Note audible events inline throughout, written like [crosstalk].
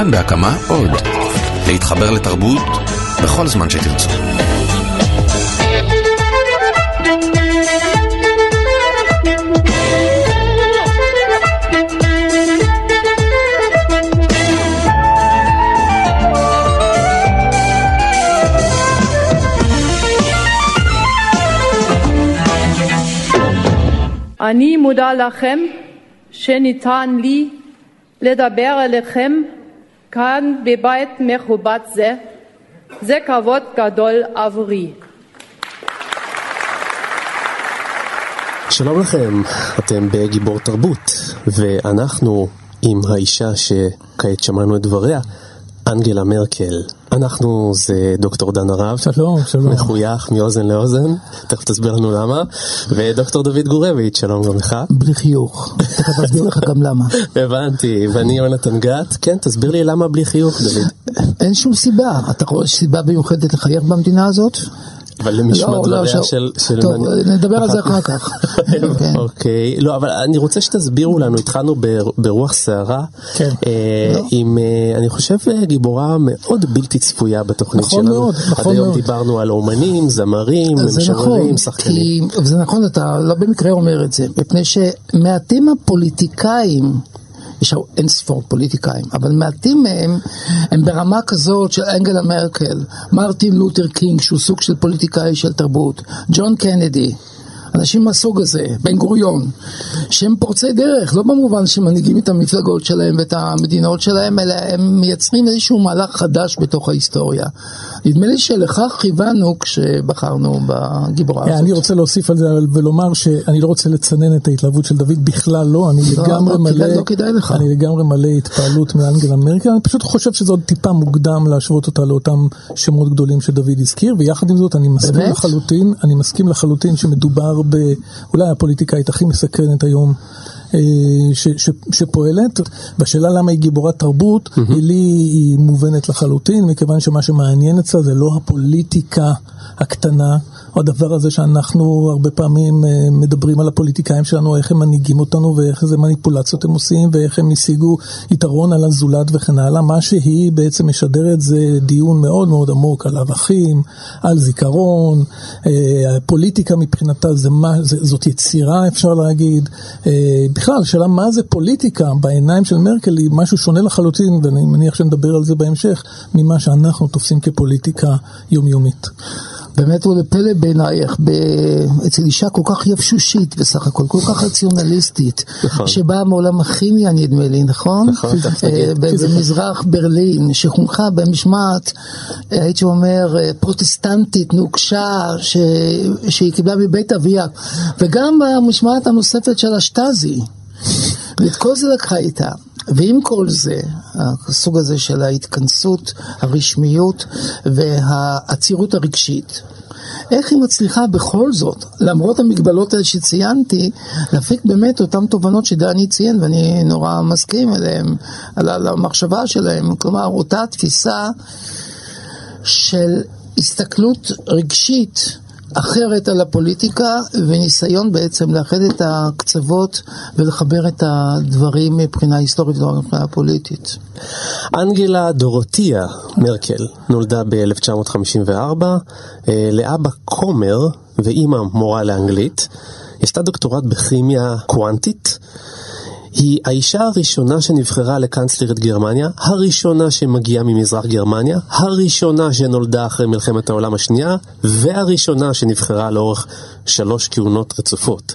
כאן בהקמה עוד. להתחבר לתרבות בכל זמן שתרצו. אני מודה לכם שניתן לי לדבר אליכם כאן בבית מכובד זה. זה כבוד גדול עבורי. שלום לכם, אתם בגיבור תרבות, ואנחנו עם האישה שכעת שמענו את דבריה, אנגלה מרקל. אנחנו זה דוקטור דן הרב, שלום, שלום. מחוייך מאוזן לאוזן, תכף תסביר לנו למה, ודוקטור דוד גורביץ', שלום גם לך. בלי חיוך, תכף אסביר לך גם למה. הבנתי, ואני יונתן גת, כן, תסביר לי למה בלי חיוך, דוד. אין שום סיבה, אתה רואה סיבה מיוחדת לחייך במדינה הזאת? אבל למשמע לא, לא, דבריה ש- של... טוב, נדבר על זה אחר כך. [laughs] כן. אוקיי, לא, אבל אני רוצה שתסבירו לנו, התחלנו בר- ברוח סערה, כן. אה, לא. עם, אה, אני חושב, אה, גיבורה מאוד בלתי צפויה בתוכנית נכון שלנו. מאוד, נכון עד היום מאוד. דיברנו על אומנים, זמרים, זה משוררים, נכון, שחקנים. וזה נכון, אתה לא במקרה אומר את זה, מפני שמעטים הפוליטיקאים, יש אין ספור פוליטיקאים, אבל מעטים מהם הם ברמה כזאת של אנגלה מרקל, מרטין לותר קינג שהוא סוג של פוליטיקאי של תרבות, ג'ון קנדי, אנשים מהסוג הזה, בן גוריון, שהם פורצי דרך, לא במובן שמנהיגים את המפלגות שלהם ואת המדינות שלהם, אלא הם מייצרים איזשהו מהלך חדש בתוך ההיסטוריה. נדמה לי שלכך כיוונו כשבחרנו בגיבורה הזאת. אה, אני רוצה להוסיף על זה ולומר שאני לא רוצה לצנן את ההתלהבות של דוד, בכלל לא, אני לא, לגמרי לא, מלא, לא כדאי לך. אני לגמרי מלא התפעלות מאנגלה מרקל, אני פשוט חושב שזה עוד טיפה מוקדם להשוות אותה לאותם שמות גדולים שדוד הזכיר, ויחד עם זאת אני מסכים? לחלוטין, אני מסכים לחלוטין שמדובר באולי הפוליטיקאית הכי מסקרנת היום. אה, ש, ש, שפועלת, והשאלה למה היא גיבורת תרבות, mm-hmm. היא לי היא מובנת לחלוטין, מכיוון שמה שמעניין אצלה זה לא הפוליטיקה הקטנה, הדבר הזה שאנחנו הרבה פעמים אה, מדברים על הפוליטיקאים שלנו, איך הם מנהיגים אותנו ואיך איזה מניפולציות הם עושים ואיך הם השיגו יתרון על הזולת וכן הלאה. מה שהיא בעצם משדרת זה דיון מאוד מאוד עמוק על ערכים, על זיכרון, אה, הפוליטיקה מבחינתה זה מה, זאת יצירה אפשר להגיד. אה, בכלל, השאלה מה זה פוליטיקה בעיניים של מרקל היא משהו שונה לחלוטין, ואני מניח שנדבר על זה בהמשך, ממה שאנחנו תופסים כפוליטיקה יומיומית. באמת הוא לפלא בעינייך, ב- אצל אישה כל כך יבשושית בסך הכל, כל כך רציונליסטית, נכון. שבאה מעולם הכימיה נדמה לי, נכון? נכון, תכף אה, במזרח ברלין, שחונכה במשמעת, הייתי אומר, אה, פרוטסטנטית, נוקשה, ש... שהיא קיבלה מבית אביה, וגם במשמעת הנוספת של השטאזי. ואת כל זה לקחה איתה. ועם כל זה, הסוג הזה של ההתכנסות, הרשמיות והעצירות הרגשית, איך היא מצליחה בכל זאת, למרות המגבלות האלה שציינתי, להפיק באמת אותן תובנות שדני ציין, ואני נורא מסכים אליהן, על המחשבה שלהם, כלומר, אותה תפיסה של הסתכלות רגשית אחרת על הפוליטיקה וניסיון בעצם לאחד את הקצוות ולחבר את הדברים מבחינה היסטורית ולא מבחינה פוליטית. אנגלה דורותיה מרקל נולדה ב-1954 אה, לאבא כומר ואימא מורה לאנגלית. היא עשתה דוקטורט בכימיה קוונטית. היא האישה הראשונה שנבחרה לקנצלרית גרמניה, הראשונה שמגיעה ממזרח גרמניה, הראשונה שנולדה אחרי מלחמת העולם השנייה, והראשונה שנבחרה לאורך שלוש כהונות רצופות.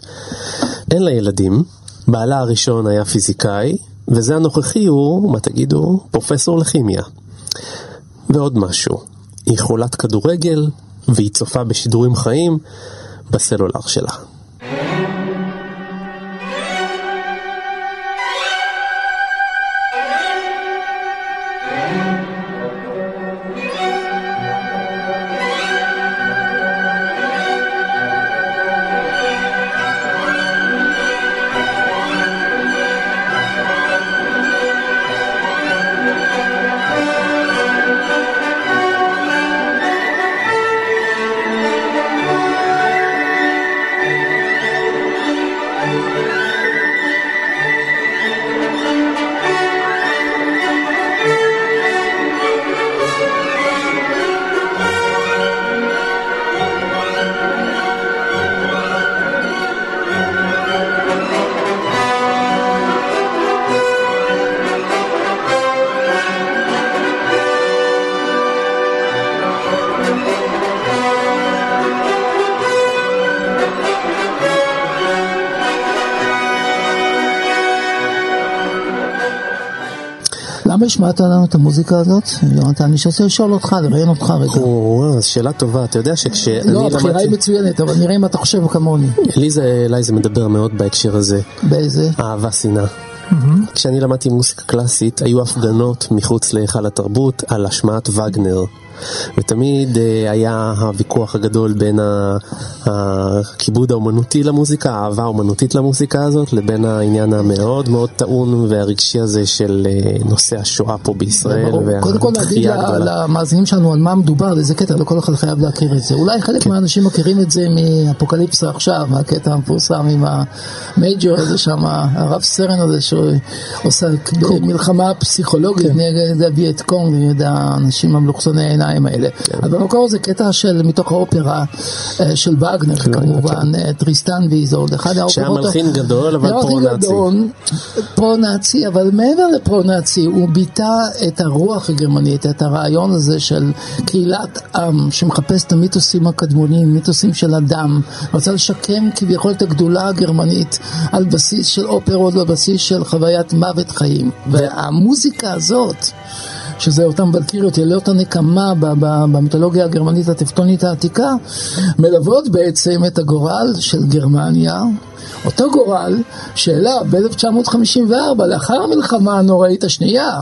אין לה ילדים, בעלה הראשון היה פיזיקאי, וזה הנוכחי הוא, מה תגידו, פרופסור לכימיה. ועוד משהו, היא חולת כדורגל, והיא צופה בשידורים חיים בסלולר שלה. השמעת לנו את המוזיקה הזאת? יונתן, אני רוצה לשאול אותך, לראיין אותך רגע. אז שאלה טובה, אתה יודע שכשאני לא, הבחירה היא מצוינת, אבל נראה אם אתה חושב כמוני. לי זה, אליי זה מדבר מאוד בהקשר הזה. באיזה? אהבה שנאה. כשאני למדתי מוזיקה קלאסית, היו הפגנות מחוץ להיכל התרבות על השמעת וגנר. ותמיד אה, היה הוויכוח הגדול בין הכיבוד האומנותי למוזיקה, האהבה האומנותית למוזיקה הזאת, לבין העניין המאוד מאוד טעון והרגשי הזה של אה, נושא השואה פה בישראל. קודם כל הגדולה. למאזינים שלנו על מה מדובר, איזה קטע, לא כל אחד חייב להכיר את זה. אולי כן. חלק מהאנשים מכירים את זה מאפוקליפסה עכשיו, הקטע המפורסם עם ה major הזה שם, הרב סרן הזה שעושה מלחמה פסיכולוגית כן. נגד הווייט קונג, נגד האנשים המלוכסני העיניים האלה. כן. אבל במקור זה קטע של מתוך האופרה אה, של וגנר, כמובן, אה, טריסטן ואיזולד, אחד כן. שהיה האופרות... מלחין גדול, אבל פרו-נאצי. פרו-נאצי, אבל מעבר לפרו-נאצי, הוא ביטא את הרוח הגרמנית, את הרעיון הזה של קהילת עם שמחפש את המיתוסים הקדמונים, מיתוסים של אדם, רצה לשקם כביכול את הגדולה הגרמנית על בסיס של אופרות ובסיס של חוויית מוות חיים. והמוזיקה הזאת, שזה אותם ולקיריות, יליאות הנקמה במיתולוגיה הגרמנית הטפטונית העתיקה, מלוות בעצם את הגורל של גרמניה, אותו גורל שאליו ב-1954, לאחר המלחמה הנוראית השנייה,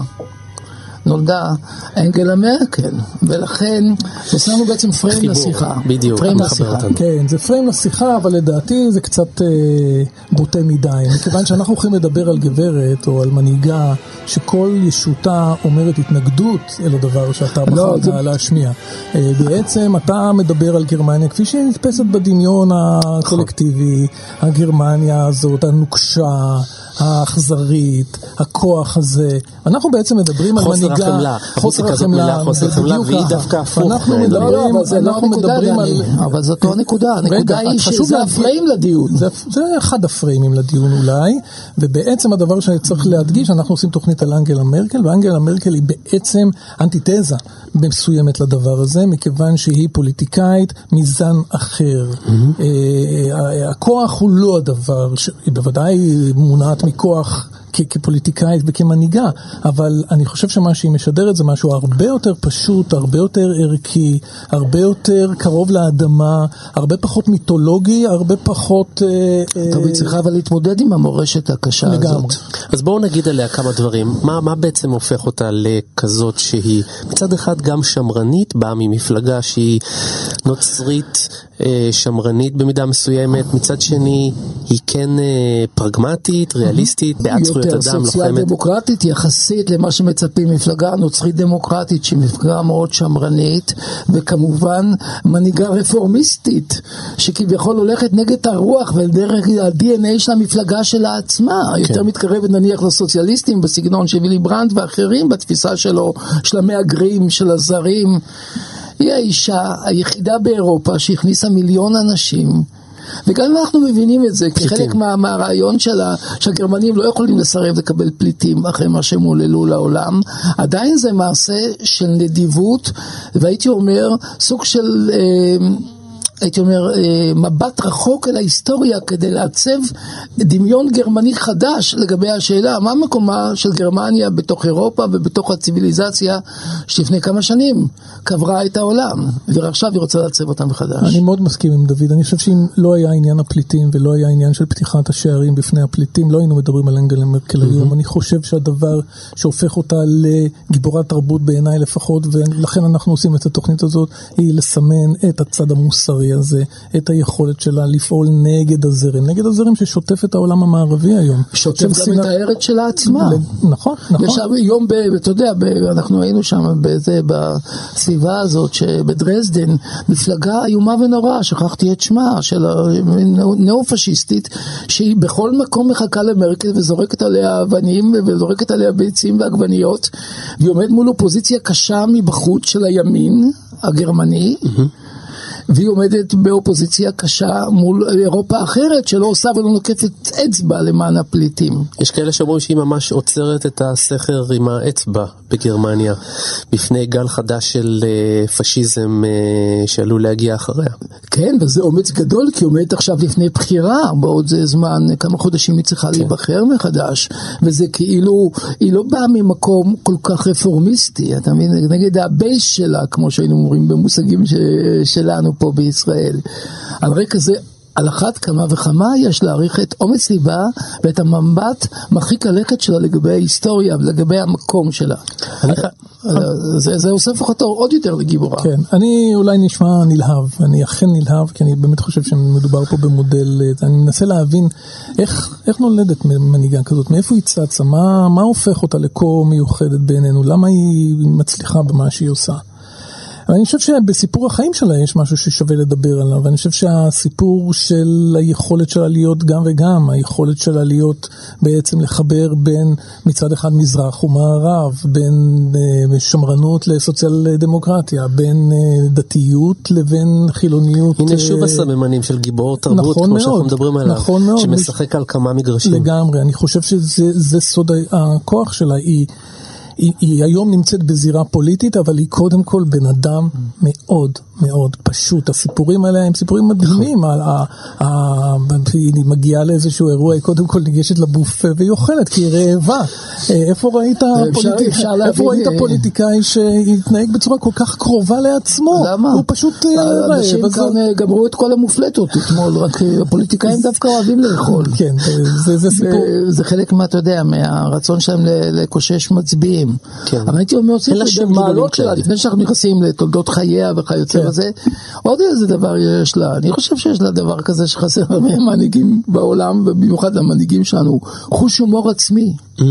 נולדה אנגלה מרקל, ולכן יש לנו בעצם פריים חיבור, לשיחה. בדיוק, פריים לשיחה. אותנו. כן, זה פריים לשיחה, אבל לדעתי זה קצת אה, בוטה מדי. מכיוון שאנחנו הולכים לדבר על גברת או על מנהיגה שכל ישותה אומרת התנגדות אל הדבר שאתה לא, בחרת זה- להשמיע. אה, בעצם אתה מדבר על גרמניה כפי שהיא נתפסת בדמיון הקולקטיבי, הגרמניה הזאת, הנוקשה. האכזרית, הכוח הזה. אנחנו בעצם מדברים על חוסר מנהיגה, החמלה. הזאת מלאה חוסר זה חמלה, בדיוק והיא. דווקא הפוך אנחנו בעיניי. לא, לא, מדברים, לא אנחנו מדברים על... אבל זאת לא הנקודה, הנקודה היא שזה הפריים לדיון. זה, אחד הפריימים לדיון אולי, ובעצם הדבר שצריך להדגיש, אנחנו עושים תוכנית על אנגלה מרקל, ואנגלה מרקל היא בעצם אנטיתזה מסוימת לדבר הזה, מכיוון שהיא פוליטיקאית מזן אחר. אה, אה, הכוח הוא לא הדבר, היא בוודאי מונעת מכוח. כ- כפוליטיקאית וכמנהיגה, אבל אני חושב שמה שהיא משדרת זה משהו הרבה יותר פשוט, הרבה יותר ערכי, הרבה יותר קרוב לאדמה, הרבה פחות מיתולוגי, הרבה פחות... אה, טוב, אה, היא צריכה אבל להתמודד עם המורשת הקשה לגמרי. הזאת. אז בואו נגיד עליה כמה דברים. מה, מה בעצם הופך אותה לכזאת שהיא מצד אחד גם שמרנית, באה ממפלגה שהיא נוצרית אה, שמרנית במידה מסוימת, מצד שני היא כן אה, פרגמטית, ריאליסטית, בעד זכויות יותר סוציאל לוחמת. דמוקרטית יחסית למה שמצפים מפלגה נוצרית דמוקרטית שהיא מפלגה מאוד שמרנית וכמובן מנהיגה רפורמיסטית שכביכול הולכת נגד הרוח ודרך ה-DNA של המפלגה שלה עצמה. יותר מתקרבת נניח לסוציאליסטים בסגנון של וילי ברנד ואחרים בתפיסה שלו של המהגרים של הזרים. היא האישה היחידה באירופה שהכניסה מיליון אנשים וגם אם אנחנו מבינים את זה כחלק מה, מהרעיון שלה, שהגרמנים לא יכולים לסרב לקבל פליטים אחרי מה שהם הוללו לעולם, עדיין זה מעשה של נדיבות, והייתי אומר סוג של... אה, הייתי אומר, אה, מבט רחוק אל ההיסטוריה כדי לעצב דמיון גרמני חדש לגבי השאלה מה מקומה של גרמניה בתוך אירופה ובתוך הציוויליזציה שלפני כמה שנים קברה את העולם, ועכשיו היא רוצה לעצב אותה מחדש. אני מאוד מסכים עם דוד, אני חושב שאם לא היה עניין הפליטים ולא היה עניין של פתיחת השערים בפני הפליטים, לא היינו מדברים על אנגלה מרקל היום. אני חושב שהדבר שהופך אותה לגיבורת תרבות בעיניי לפחות, ולכן אנחנו עושים את התוכנית הזאת, היא לסמן את הצד המוסרי הזה, את היכולת שלה לפעול נגד הזרם, נגד הזרם ששוטף את העולם המערבי היום. שוטף גם שנאה- את הארץ שלה עצמה. נכון, נכון. יש יום, ב, אתה יודע, ב, אנחנו היינו שם בזה, בסביבה הזאת, שבדרזדן, מפלגה איומה ונוראה, שכחתי את שמה, של ניאו-פשיסטית, שהיא בכל מקום מחכה למרקל וזורקת עליה אבנים וזורקת עליה ביצים ועגבניות, והיא עומדת מול אופוזיציה קשה מבחוץ של הימין הגרמני. והיא עומדת באופוזיציה קשה מול אירופה אחרת שלא עושה ולא נוקפת אצבע למען הפליטים. יש כאלה שאומרים שהיא ממש עוצרת את הסכר עם האצבע בגרמניה בפני גל חדש של אה, פשיזם אה, שעלול להגיע אחריה. כן, וזה אומץ גדול, כי עומדת עכשיו לפני בחירה, בעוד זה זמן, כמה חודשים היא צריכה כן. להיבחר מחדש, וזה כאילו, היא לא באה ממקום כל כך רפורמיסטי, אתה מבין? נגד הבייס שלה, כמו שהיינו אומרים במושגים ש... שלנו פה בישראל. על רקע זה על אחת כמה וכמה יש להעריך את אומץ ליבה ואת המבט מרחיק הלכת שלה לגבי ההיסטוריה ולגבי המקום שלה. זה, זה עושה לפחות עוד יותר לגיבורה. כן, אני אולי נשמע נלהב, אני אכן נלהב, כי אני באמת חושב שמדובר פה במודל, אני מנסה להבין איך, איך נולדת מנהיגה כזאת, מאיפה היא צצה, מה, מה הופך אותה לכה מיוחדת בעינינו, למה היא מצליחה במה שהיא עושה. אני חושב שבסיפור החיים שלה יש משהו ששווה לדבר עליו, ואני חושב שהסיפור של היכולת שלה להיות גם וגם, היכולת שלה להיות בעצם לחבר בין מצד אחד מזרח ומערב, בין uh, שמרנות לסוציאל דמוקרטיה, בין uh, דתיות לבין חילוניות. הנה שוב uh, הסממנים של גיבור תרבות, נכון כמו מאוד, שאנחנו מדברים עליו, נכון מאוד, שמשחק על כמה מגרשים. לגמרי, אני חושב שזה סוד הכוח שלה, היא... היא, היא היום נמצאת בזירה פוליטית, אבל היא קודם כל בן אדם מאוד מאוד פשוט. הסיפורים האלה הם סיפורים מדהימים. היא מגיעה לאיזשהו אירוע, היא קודם כל ניגשת לבופה והיא אוכלת, כי היא רעבה. אה, איפה ראית, פוליטיק... איפה ראית אה, פוליטיקאי שהתנהג בצורה כל כך קרובה לעצמו? למה? הוא פשוט אה, רעב. אנשים כאן גמרו את כל המופלטות אתמול, רק הפוליטיקאים [laughs] דווקא אוהבים לאכול. כן, זה סיפור. זה חלק מה, אתה יודע, מהרצון שלהם לקושש מצביעים. כן. אבל הייתי אומר, צריך במעלות שלה, לפני שאנחנו נכנסים לתולדות חייה וכיוצא כן. בזה, עוד איזה דבר יש לה. אני חושב שיש לה דבר כזה שחסר הרבה מנהיגים בעולם, ובמיוחד למנהיגים שלנו, חוש הומור עצמי. Mm.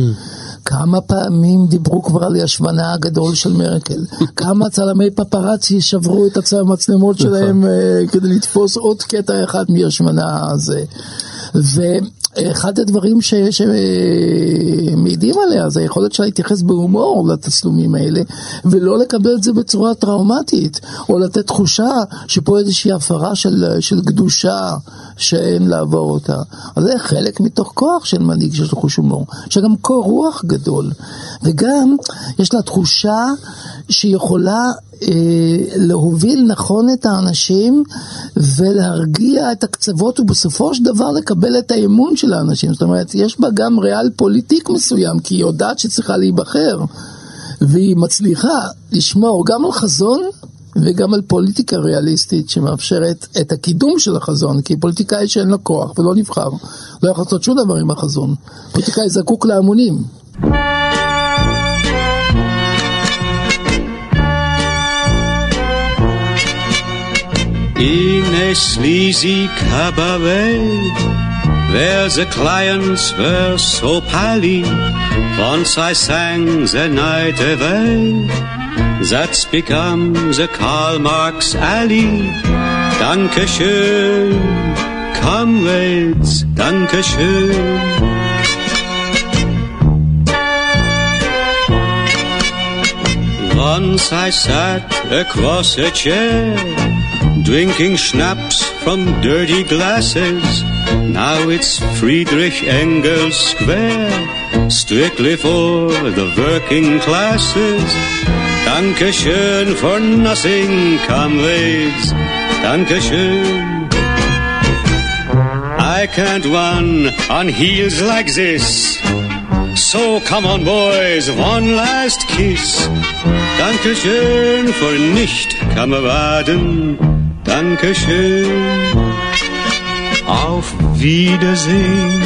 כמה פעמים דיברו כבר על השמנה הגדול של מרקל? [laughs] כמה צלמי פפרצי שברו את המצלמות נכון. שלהם uh, כדי לתפוס עוד קטע אחד מהשמנה הזה? ואחד הדברים שמעידים עליה זה היכולת שלה להתייחס בהומור לתצלומים האלה ולא לקבל את זה בצורה טראומטית או לתת תחושה שפה איזושהי הפרה של, של קדושה שאין לעבור אותה. אז זה חלק מתוך כוח של מנהיג שיש לו חוש הומור. יש לה גם קור רוח גדול וגם יש לה תחושה שהיא יכולה אה, להוביל נכון את האנשים ולהרגיע את הקצוות ובסופו של דבר לקבל את האמון של האנשים. זאת אומרת, יש בה גם ריאל פוליטיק מסוים, כי היא יודעת שצריכה להיבחר, והיא מצליחה לשמור גם על חזון וגם על פוליטיקה ריאליסטית שמאפשרת את הקידום של החזון, כי פוליטיקאי שאין לו כוח ולא נבחר, לא יכול לעשות שום דבר עם החזון. פוליטיקאי זקוק להמונים. In a sleazy cabaret. Where the clients were so pally, once I sang the night away. That's become the Karl Marx Alley. Dankeschön, comrades, Dankeschön. Once I sat across a chair drinking schnapps from dirty glasses. Now it's Friedrich Engels Square, strictly for the working classes. Dankeschön for nothing, comrades. Dankeschön. I can't run on heels like this. So come on, boys, one last kiss. Dankeschön for nicht, Kameraden. Dankeschön, auf Wiedersehen,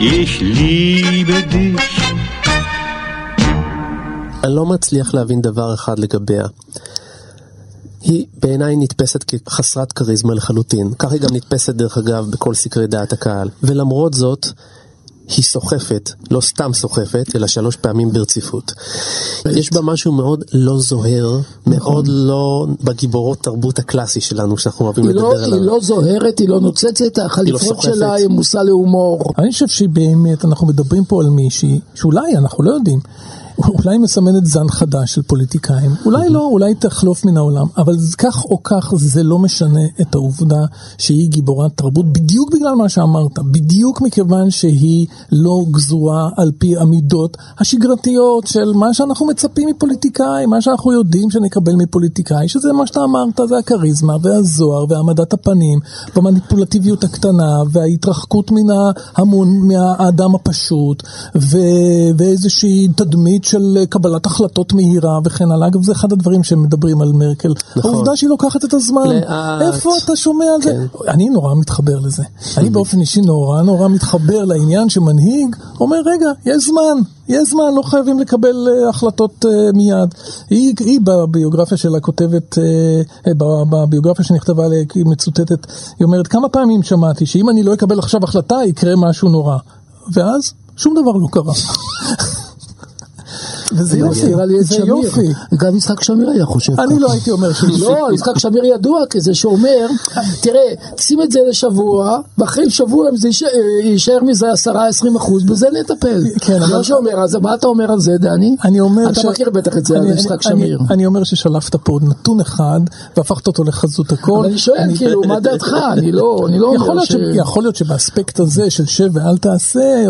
ich liebe dich. אני לא מצליח להבין דבר אחד לגביה. היא בעיניי נתפסת כחסרת כריזמה לחלוטין. כך היא גם נתפסת דרך אגב בכל סקרי דעת הקהל. ולמרות זאת, היא סוחפת, לא סתם סוחפת, אלא שלוש פעמים ברציפות. יש בה משהו מאוד לא זוהר, מאוד לא בגיבורות תרבות הקלאסי שלנו, שאנחנו אוהבים לדבר לא- עליו. היא לא זוהרת, היא לא נוצצת, החליפות לא שלה היא מושא להומור. אני חושב שבאמת אנחנו מדברים פה על מישהי, שאולי, אנחנו לא יודעים, אולי מסמנת זן חדש של פוליטיקאים, אולי לא, אולי תחלוף מן העולם, אבל כך או כך זה לא משנה את העובדה שהיא גיבורת תרבות, בדיוק בגלל מה שאמרת, בדיוק מכיוון שהיא לא גזורה על פי המידות השגרתיות של מה שאנחנו מצפים מפוליטיקאי, מה שאנחנו יודעים שנקבל מפוליטיקאי, שזה מה שאתה אמרת, זה הכריזמה והזוהר והעמדת הפנים, והמניפולטיביות הקטנה, וההתרחקות מן ההמון, מהאדם הפשוט, ו... ואיזושהי תדמית של קבלת החלטות מהירה וכן הלאה. אגב, זה אחד הדברים שמדברים על מרקל. נכון. העובדה שהיא לוקחת את הזמן. לאט. איפה אתה שומע על כן. זה? אני נורא מתחבר לזה. אני באופן אישי נורא נורא מתחבר לעניין שמנהיג אומר, רגע, יש זמן. יש זמן, לא חייבים לקבל uh, החלטות uh, מיד. היא, היא בביוגרפיה שלה כותבת, uh, בביוגרפיה שנכתבה עליה, היא מצוטטת, היא אומרת, כמה פעמים שמעתי שאם אני לא אקבל עכשיו החלטה, יקרה משהו נורא. ואז שום דבר לא קרה. וזה יופי, זה יופי. גם יצחק שמיר היה חושב ככה. אני לא הייתי אומר שהוא לא, יצחק שמיר ידוע כזה שאומר, תראה, שים את זה לשבוע, ואחרי שבוע זה יישאר מזה 10-20 אחוז, בזה נטפל. כן, אבל... שאומר, אז מה אתה אומר על זה, דני? אני אומר. אתה מכיר בטח את זה, על יצחק שמיר. אני אומר ששלפת פה נתון אחד, והפכת אותו לחזות הכל. אבל אני שואל, כאילו, מה דעתך? אני לא, לא אומר ש... יכול להיות שבאספקט הזה של שב ואל תעשה,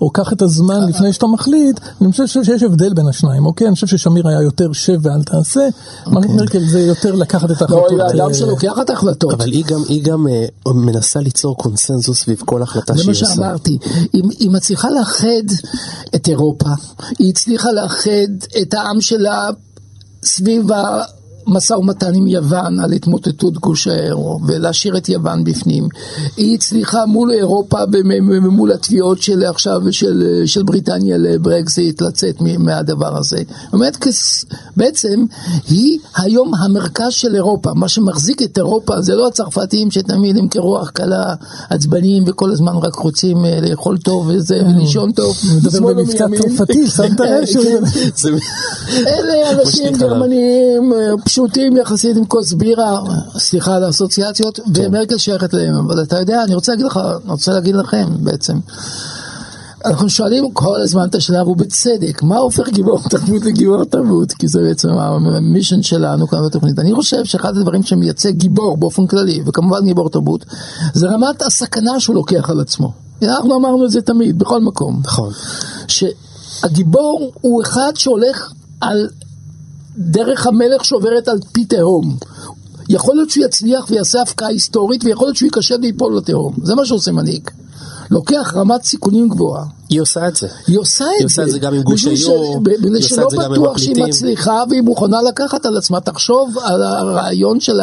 או קח את הזמן לפני שאתה מחליט, אני חושב שיש הבדל בין השניים, אוקיי? אני חושב ששמיר היה יותר שב ואל תעשה, אוקיי. מרקל זה יותר לקחת את ההחלטות. לא, היא אדם שלוקח את ההחלטות. אבל היא גם, uh, מנסה ליצור קונסנזוס סביב כל החלטה שהיא עושה. זה מה שאמרתי, היא, היא מצליחה לאחד את אירופה, היא הצליחה לאחד את העם שלה סביב ה... משא ומתן עם יוון על התמוטטות גוש האירו ולהשאיר את יוון בפנים. היא הצליחה מול אירופה מול התביעות של עכשיו של, של בריטניה לברקזיט לצאת מהדבר הזה. זאת אומרת, בעצם היא היום המרכז של אירופה. מה שמחזיק את אירופה זה לא הצרפתים שתמיד הם כרוח קלה עצבניים וכל הזמן רק רוצים אה, לאכול טוב וזה mm. ולישון טוב. מדבר במבטא צרפתי, שמת לב [laughs] כן. [laughs] אלה אנשים גרמניים אה, פשוטים יחסית עם כוס בירה, סליחה על האסוציאציות, כן. ומרקל שייכת להם, אבל אתה יודע, אני רוצה להגיד לך, אני רוצה להגיד לכם בעצם. אנחנו שואלים כל הזמן את השלב, ובצדק, מה הופך גיבור תרבות לגיבור תרבות? כי זה בעצם המישן שלנו כאן בתוכנית. אני חושב שאחד הדברים שמייצג גיבור באופן כללי, וכמובן גיבור תרבות, זה רמת הסכנה שהוא לוקח על עצמו. אנחנו אמרנו את זה תמיד, בכל מקום. נכון. שהגיבור הוא אחד שהולך על דרך המלך שעוברת על פי תהום. יכול להיות שהוא יצליח ויעשה הפקעה היסטורית, ויכול להיות שהוא ייכשל ויפול לתהום. זה מה שעושה מנהיג. לוקח רמת סיכונים גבוהה. היא עושה את זה. היא עושה את זה. היא עושה את זה גם עם גוש היור, היא עושה את זה גם עם הפליטים. בטוח שהיא מצליחה והיא מוכנה לקחת על עצמה. תחשוב על הרעיון של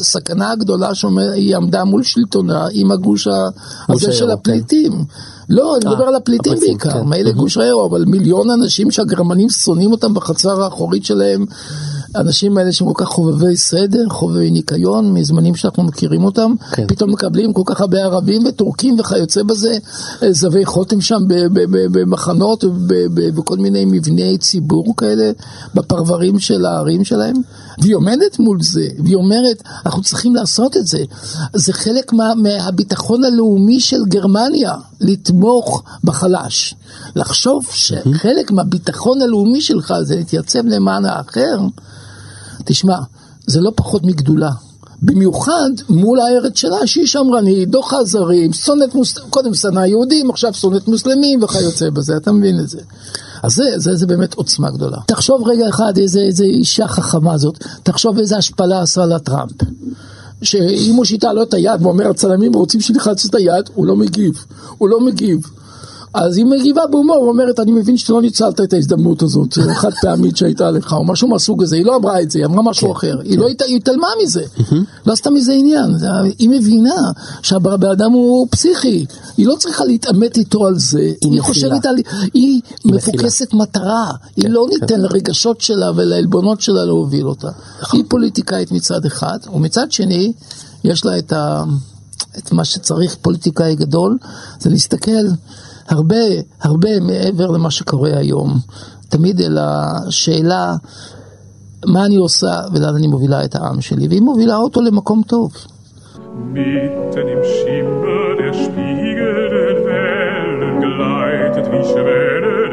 הסכנה הגדולה שהיא עמדה מול שלטונה עם הגוש הזה של כן. הפליטים. לא, אני מדבר על הפליטים בעיקר. מילא גוש היור, אבל מיליון אנשים שהגרמנים שונאים אותם בחצר האחורית שלהם. האנשים האלה שהם כל כך חובבי סדר, חובבי ניקיון, מזמנים שאנחנו מכירים אותם, כן. פתאום מקבלים כל כך הרבה ערבים וטורקים וכיוצא בזה, זבי חותם שם במחנות ובכל מיני מבני ציבור כאלה, בפרברים של הערים שלהם. והיא עומדת מול זה, והיא אומרת, אנחנו צריכים לעשות את זה. זה חלק מה, מהביטחון הלאומי של גרמניה, לתמוך בחלש. לחשוב שחלק מהביטחון הלאומי שלך זה להתייצב למען האחר, תשמע, זה לא פחות מגדולה. במיוחד מול הארץ שלה שהיא שמרנית, דוחה זרים, שונאת מוסלמים, קודם שנאה יהודים, עכשיו שונאת מוסלמים וכיוצא בזה, אתה מבין את זה. אז זה, זה, זה באמת עוצמה גדולה. תחשוב רגע אחד איזה, איזה אישה חכמה זאת, תחשוב איזה השפלה עשה לה טראמפ. שאם הוא שיטה לו את היד ואומר הצלמים רוצים שנלחץ את היד, הוא לא מגיב, הוא לא מגיב. אז היא מגיבה בהומור, אומרת, אני מבין שאתה לא ניצלת את ההזדמנות הזאת, חד פעמית שהייתה לך, או משהו מהסוג הזה, היא לא אמרה את זה, היא אמרה משהו כן, אחר, היא לא התעלמה מזה, לא עשתה מזה עניין, היא מבינה שהבן אדם הוא פסיכי, היא לא צריכה להתעמת איתו על זה, היא חושבת על, היא מפוקסת מטרה, היא כן, לא כן. ניתן לרגשות שלה ולעלבונות שלה להוביל אותה, נכון. היא פוליטיקאית מצד אחד, ומצד שני, יש לה את ה... את מה שצריך פוליטיקאי גדול, זה להסתכל הרבה, הרבה מעבר למה שקורה היום. תמיד אל השאלה מה אני עושה ולאן אני מובילה את העם שלי, והיא מובילה אותו למקום טוב.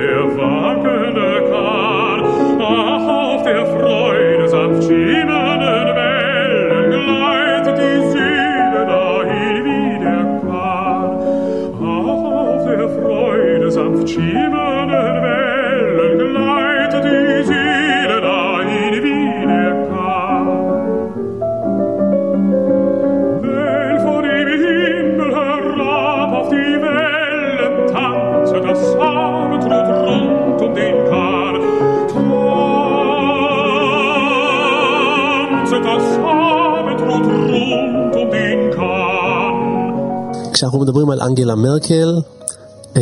Der Wagen der Kahn, auf der Freude sanft. כשאנחנו מדברים על אנגלה מרקל, אה,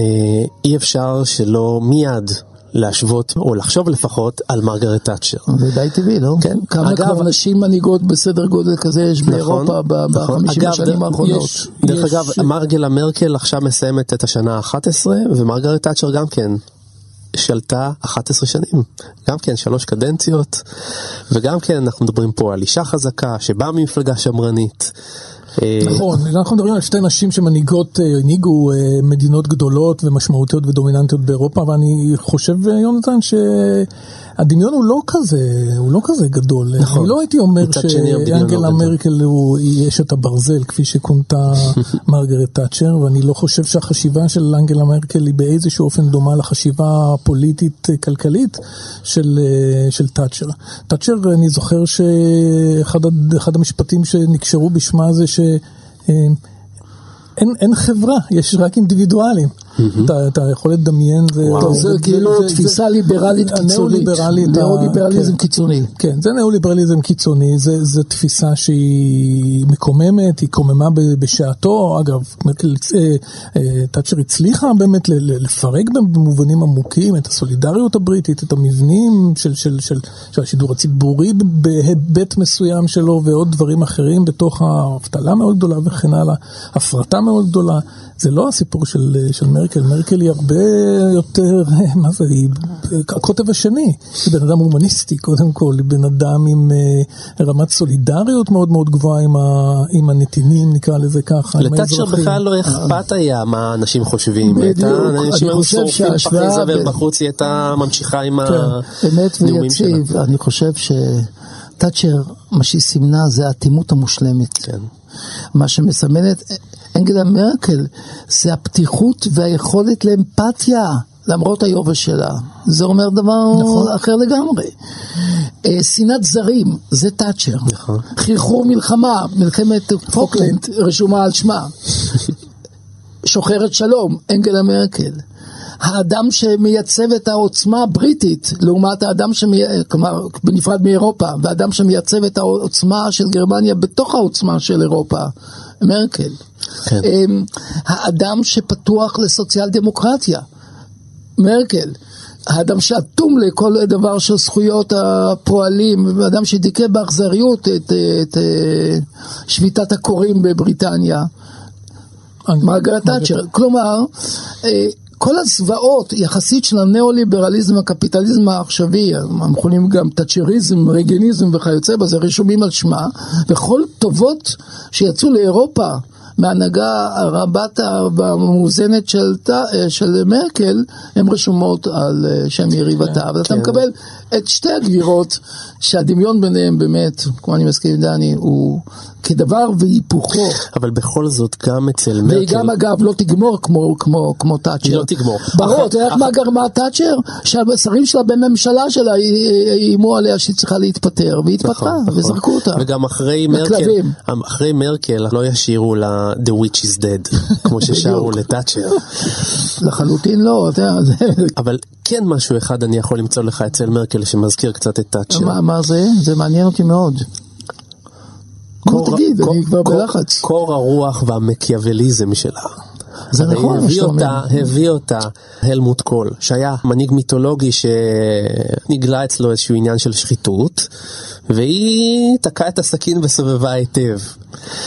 אי אפשר שלא מיד להשוות, או לחשוב לפחות, על מרגרט תאצ'ר. זה די טבעי, לא? כן. כמה אגב- כבר נשים מנהיגות בסדר גודל כזה יש באירופה ב- נכון. בחמישים אגב, השנים האחרונות? יש- דרך יש- אגב, מרגלה מרקל עכשיו מסיימת את השנה ה-11, ומרגרט תאצ'ר גם כן שלטה 11 שנים. גם כן שלוש קדנציות, וגם כן אנחנו מדברים פה על אישה חזקה שבאה ממפלגה שמרנית. אה, נכון, אנחנו מדברים על שתי נשים שמנהיגות, אה, הנהיגו אה, מדינות גדולות ומשמעותיות ודומיננטיות באירופה, ואני חושב, אה, יונתן, שהדמיון הוא לא כזה, הוא לא כזה גדול. נכון. אני לא הייתי אומר לא שאנגלה. מרקל הוא אשת הברזל, כפי שכונתה [laughs] מרגרט תאצ'ר, ואני לא חושב שהחשיבה של אנגלה מרקל היא באיזשהו אופן דומה לחשיבה הפוליטית-כלכלית של, אה, של תאצ'ר. תאצ'ר, אני זוכר שאחד המשפטים שנקשרו בשמה זה ש... אה, אין, אין חברה, יש רק אינדיבידואלים. אתה, אתה יכול לדמיין, זה, זה כאילו תפיסה ליברלית קיצונית. הניאו-ליברלית, ה- ניאו-ליברליזם כן. קיצוני. כן, זה ניאו-ליברליזם קיצוני, זה, זה תפיסה שהיא מקוממת, היא קוממה בשעתו, אגב, אה, אה, תאצ'ר הצליחה באמת לפרק במובנים עמוקים את הסולידריות הבריטית, את המבנים של, של, של, של השידור הציבורי בהיבט מסוים שלו ועוד דברים אחרים בתוך האבטלה מאוד גדולה וכן הלאה, הפרטה מאוד גדולה. זה לא הסיפור של, של מרקל, מרקל היא הרבה יותר, מה זה, היא הקוטב השני, היא בן אדם הומניסטי קודם כל, היא בן אדם עם אה, רמת סולידריות מאוד מאוד גבוהה עם, ה, עם הנתינים, נקרא לזה ככה, עם לתאצ'ר האזרחים. בכלל לא אכפת היה מה אנשים חושבים. בדיוק, הייתה- אנשים אני היו חושב שורפים פחי זבל בחוץ, היא הייתה ממשיכה עם כן. אמת הנאומים שלה. ויציב, אני חושב שתאצ'ר, מה שהיא סימנה זה האטימות המושלמת. כן. מה שמסמנת אנגלה מרקל זה הפתיחות והיכולת לאמפתיה. למרות היובש שלה, זה אומר דבר נכון. אחר לגמרי. אה, שנאת זרים, זה תאצ'ר. נכון. חרחור מלחמה, מלחמת פוקלנד, רשומה על שמה. [laughs] שוחרת שלום, אנגלה מרקל. האדם שמייצב את העוצמה הבריטית לעומת האדם שמייצב, כלומר בנפרד מאירופה, והאדם שמייצב את העוצמה של גרמניה בתוך העוצמה של אירופה, מרקל. כן. אמ, האדם שפתוח לסוציאל דמוקרטיה, מרקל. האדם שאטום לכל דבר של זכויות הפועלים, האדם שדיכא באכזריות את, את, אה, שביתת הקוראים בבריטניה. מרגרט תאצ'ר. כלומר, אה, כל הזוועות יחסית של הניאו-ליברליזם, הקפיטליזם העכשווי, המכונים גם תאצ'ריזם, רגיניזם וכיוצא בזה, רשומים על שמה, וכל טובות שיצאו לאירופה מההנהגה הרבת והמאוזנת של, ת- של מרקל, הן רשומות על אה, שם יריבתה. ואתה כן. מקבל את שתי הגבירות, שהדמיון ביניהם באמת, כמו אני מסכים עם דני, הוא כדבר והיפוכו. אבל בכל זאת, גם אצל והיא מרקל... גם אגב לא תגמור כמו, כמו, כמו תאצ'ר. היא לא תגמור. ברור, אתה יודע מה גרמה תאצ'ר? שהשרים שלה בממשלה שלה איימו עליה שהיא צריכה להתפטר, והיא התפטרה, נכון, נכון. וזרקו אותה. וגם אחרי מרקל, לכלבים. אחרי מרקל לא ישירו לה The Witch is Dead, [laughs] כמו ששרו. לתאצ'ר. לחלוטין לא, אתה יודע, אבל כן משהו אחד אני יכול למצוא לך אצל מרקל שמזכיר קצת את תאצ'ר. מה- מה זה? זה מעניין אותי מאוד. נו, קור- תגיד, אני כבר בלחץ. קור הרוח והמקיאווליזם שלה. זה נכון מה שאתה אומר. הביא אותה הלמוט קול, שהיה מנהיג מיתולוגי שנגלה אצלו איזשהו עניין של שחיתות, והיא תקעה את הסכין וסובבה היטב.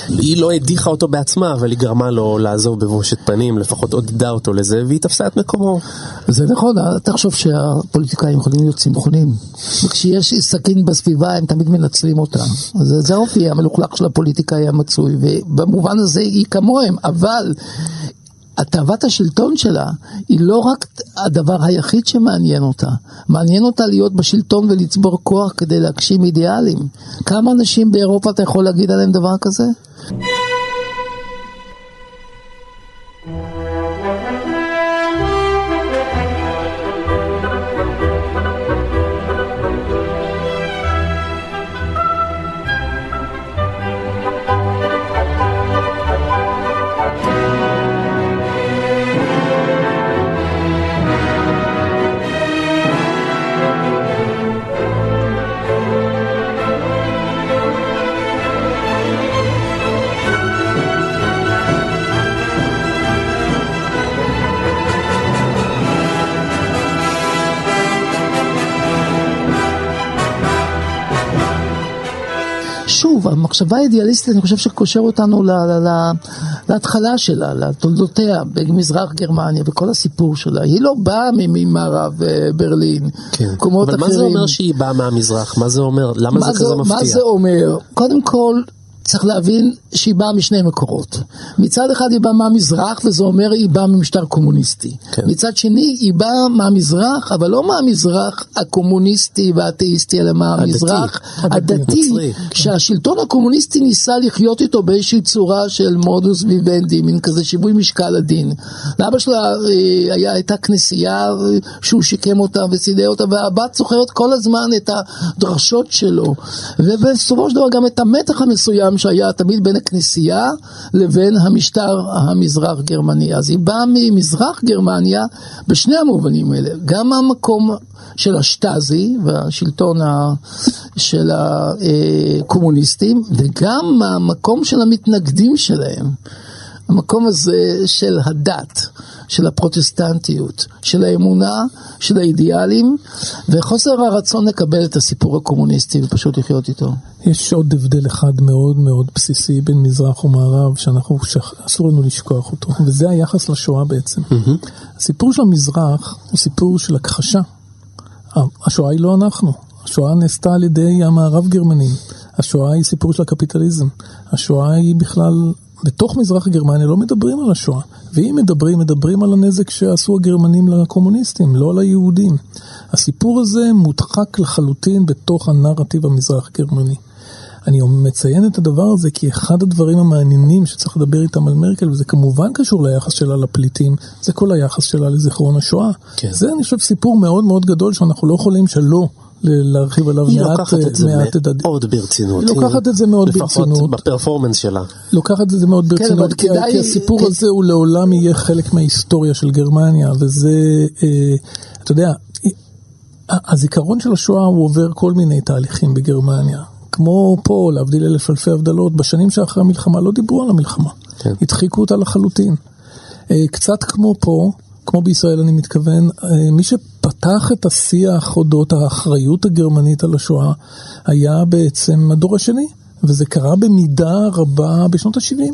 היא לא הדיחה אותו בעצמה, אבל היא גרמה לו לעזוב בבושת פנים, לפחות עודדה אותו לזה, והיא תפסה את מקומו. זה נכון, אל תחשוב שהפוליטיקאים יכולים להיות צמחונים. וכשיש סכין בסביבה הם תמיד מנצלים אותה. זה, זה האופי המלוכלך של הפוליטיקאי המצוי, ובמובן הזה היא כמוהם, אבל התאוות השלטון שלה היא לא רק הדבר היחיד שמעניין אותה, מעניין אותה להיות בשלטון ולצבור כוח כדי להגשים אידיאלים. כמה אנשים באירופה אתה יכול להגיד עליהם דבר כזה? שוב, המחשבה האידיאליסטית, אני חושב שקושר אותנו ל- ל- ל- להתחלה שלה, לתולדותיה, במזרח גרמניה, וכל הסיפור שלה. היא לא באה ממערב אה, ברלין, כן. מקומות אבל אחרים. מה זה אומר שהיא באה מהמזרח? מה זה אומר? למה זה מה כזה מפתיע? מה זה אומר? קודם כל, צריך להבין שהיא באה משני מקורות. מצד אחד היא באה מהמזרח, וזה אומר היא באה ממשטר קומוניסטי. כן. מצד שני, היא באה מהמזרח, אבל לא מהמזרח הקומוניסטי והאתאיסטי, אלא מהמזרח הדתי, הדתי, נוצרי. שהשלטון הקומוניסטי ניסה לחיות איתו באיזושהי צורה של מודוס ויבנדי, מין כזה שיווי משקל עדין. לאבא שלה אה, היה, הייתה כנסייה אה, שהוא שיקם אותה וסידר אותה, והבת זוכרת כל הזמן את הדרשות שלו, ובסופו של דבר גם את המתח המסוים שהיה תמיד בין הכנסייה לבין המשטר המזרח גרמני. אז היא באה ממזרח גרמניה בשני המובנים האלה, גם מהמקום של השטאזי והשלטון ה... של הקומוניסטים, וגם מהמקום של המתנגדים שלהם. המקום הזה של הדת, של הפרוטסטנטיות, של האמונה, של האידיאלים, וחוסר הרצון לקבל את הסיפור הקומוניסטי ופשוט לחיות איתו. יש עוד הבדל אחד מאוד מאוד בסיסי בין מזרח ומערב, שאנחנו, שאסור לנו לשכוח אותו, וזה היחס לשואה בעצם. הסיפור של המזרח הוא סיפור של הכחשה. השואה היא לא אנחנו, השואה נעשתה על ידי המערב גרמנים, השואה היא סיפור של הקפיטליזם, השואה היא בכלל, בתוך מזרח גרמניה לא מדברים על השואה, ואם מדברים, מדברים על הנזק שעשו הגרמנים לקומוניסטים, לא ליהודים. הסיפור הזה מודחק לחלוטין בתוך הנרטיב המזרח גרמני. אני מציין את הדבר הזה כי אחד הדברים המעניינים שצריך לדבר איתם על מרקל, וזה כמובן קשור ליחס שלה לפליטים, זה כל היחס שלה לזיכרון השואה. כן. זה אני חושב סיפור מאוד מאוד גדול שאנחנו לא יכולים שלא להרחיב עליו היא מעט, לוקחת את זה מעט מאוד ברצינות. היא לוקחת את זה מאוד לפחות ברצינות. בפרפורמנס שלה. לוקחת את זה מאוד כן, ברצינות, אבל כי, כי הסיפור כן. הזה הוא לעולם יהיה חלק מההיסטוריה של גרמניה, וזה, אה, אתה יודע, הזיכרון של השואה הוא עובר כל מיני תהליכים בגרמניה. כמו פה, להבדיל אלף אלפי הבדלות, בשנים שאחרי המלחמה לא דיברו על המלחמה. כן. הדחיקו אותה לחלוטין. אה, קצת כמו פה, כמו בישראל אני מתכוון, אה, מי שפתח את השיח אודות האחריות הגרמנית על השואה היה בעצם הדור השני, וזה קרה במידה רבה בשנות ה-70.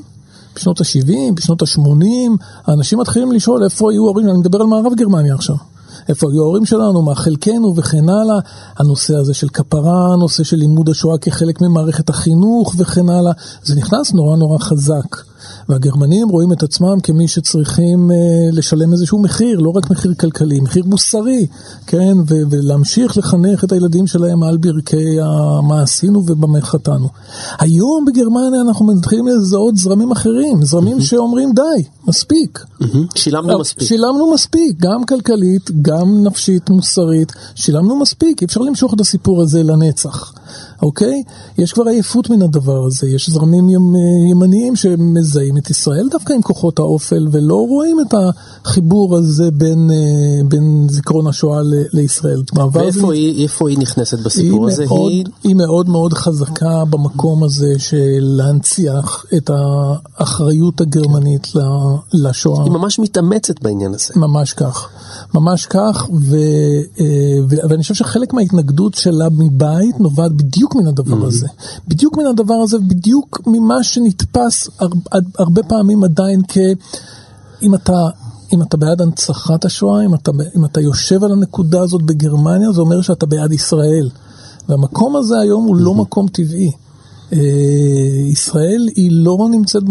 בשנות ה-70, בשנות ה-80, האנשים מתחילים לשאול איפה היו ההורים, אני מדבר על מערב גרמניה עכשיו. איפה היו ההורים שלנו, מה חלקנו וכן הלאה. הנושא הזה של כפרה, הנושא של לימוד השואה כחלק ממערכת החינוך וכן הלאה. זה נכנס נורא נורא חזק. והגרמנים רואים את עצמם כמי שצריכים אה, לשלם איזשהו מחיר, לא רק מחיר כלכלי, מחיר מוסרי, כן, ו- ולהמשיך לחנך את הילדים שלהם על ברכי מה עשינו ובמה חטאנו. היום בגרמניה אנחנו מתחילים לזהות זרמים אחרים, זרמים שאומרים די, מספיק. מהמם. שילמנו מספיק. שילמנו מספיק, גם כלכלית, גם נפשית, מוסרית, שילמנו מספיק, אי אפשר למשוך את הסיפור הזה לנצח, אוקיי? יש כבר עייפות מן הדבר הזה, יש זרמים ימ, ימניים שמזהים את ישראל דווקא עם כוחות האופל, ולא רואים את החיבור הזה בין, אה, בין זיכרון השואה ל- לישראל. ואיפה היא, איפה היא נכנסת היא בסיפור הזה? מאוד, היא... היא מאוד מאוד חזקה במקום הזה של להנציח את האחריות הגרמנית לשואה. היא ממש מתאמצת בעניין הזה. ממש כך, ממש כך, ו, אה, ו, ואני חושב שחלק מההתנגדות שלה מבית נובעת בדיוק מן הדבר הזה. בדיוק מן הדבר הזה, בדיוק ממה שנתפס הר, הרבה פעמים עדיין כ... אם אתה... אם אתה בעד הנצחת השואה, אם אתה, אם אתה יושב על הנקודה הזאת בגרמניה, זה אומר שאתה בעד ישראל. והמקום הזה היום הוא לא מקום טבעי. אה, ישראל היא לא נמצאת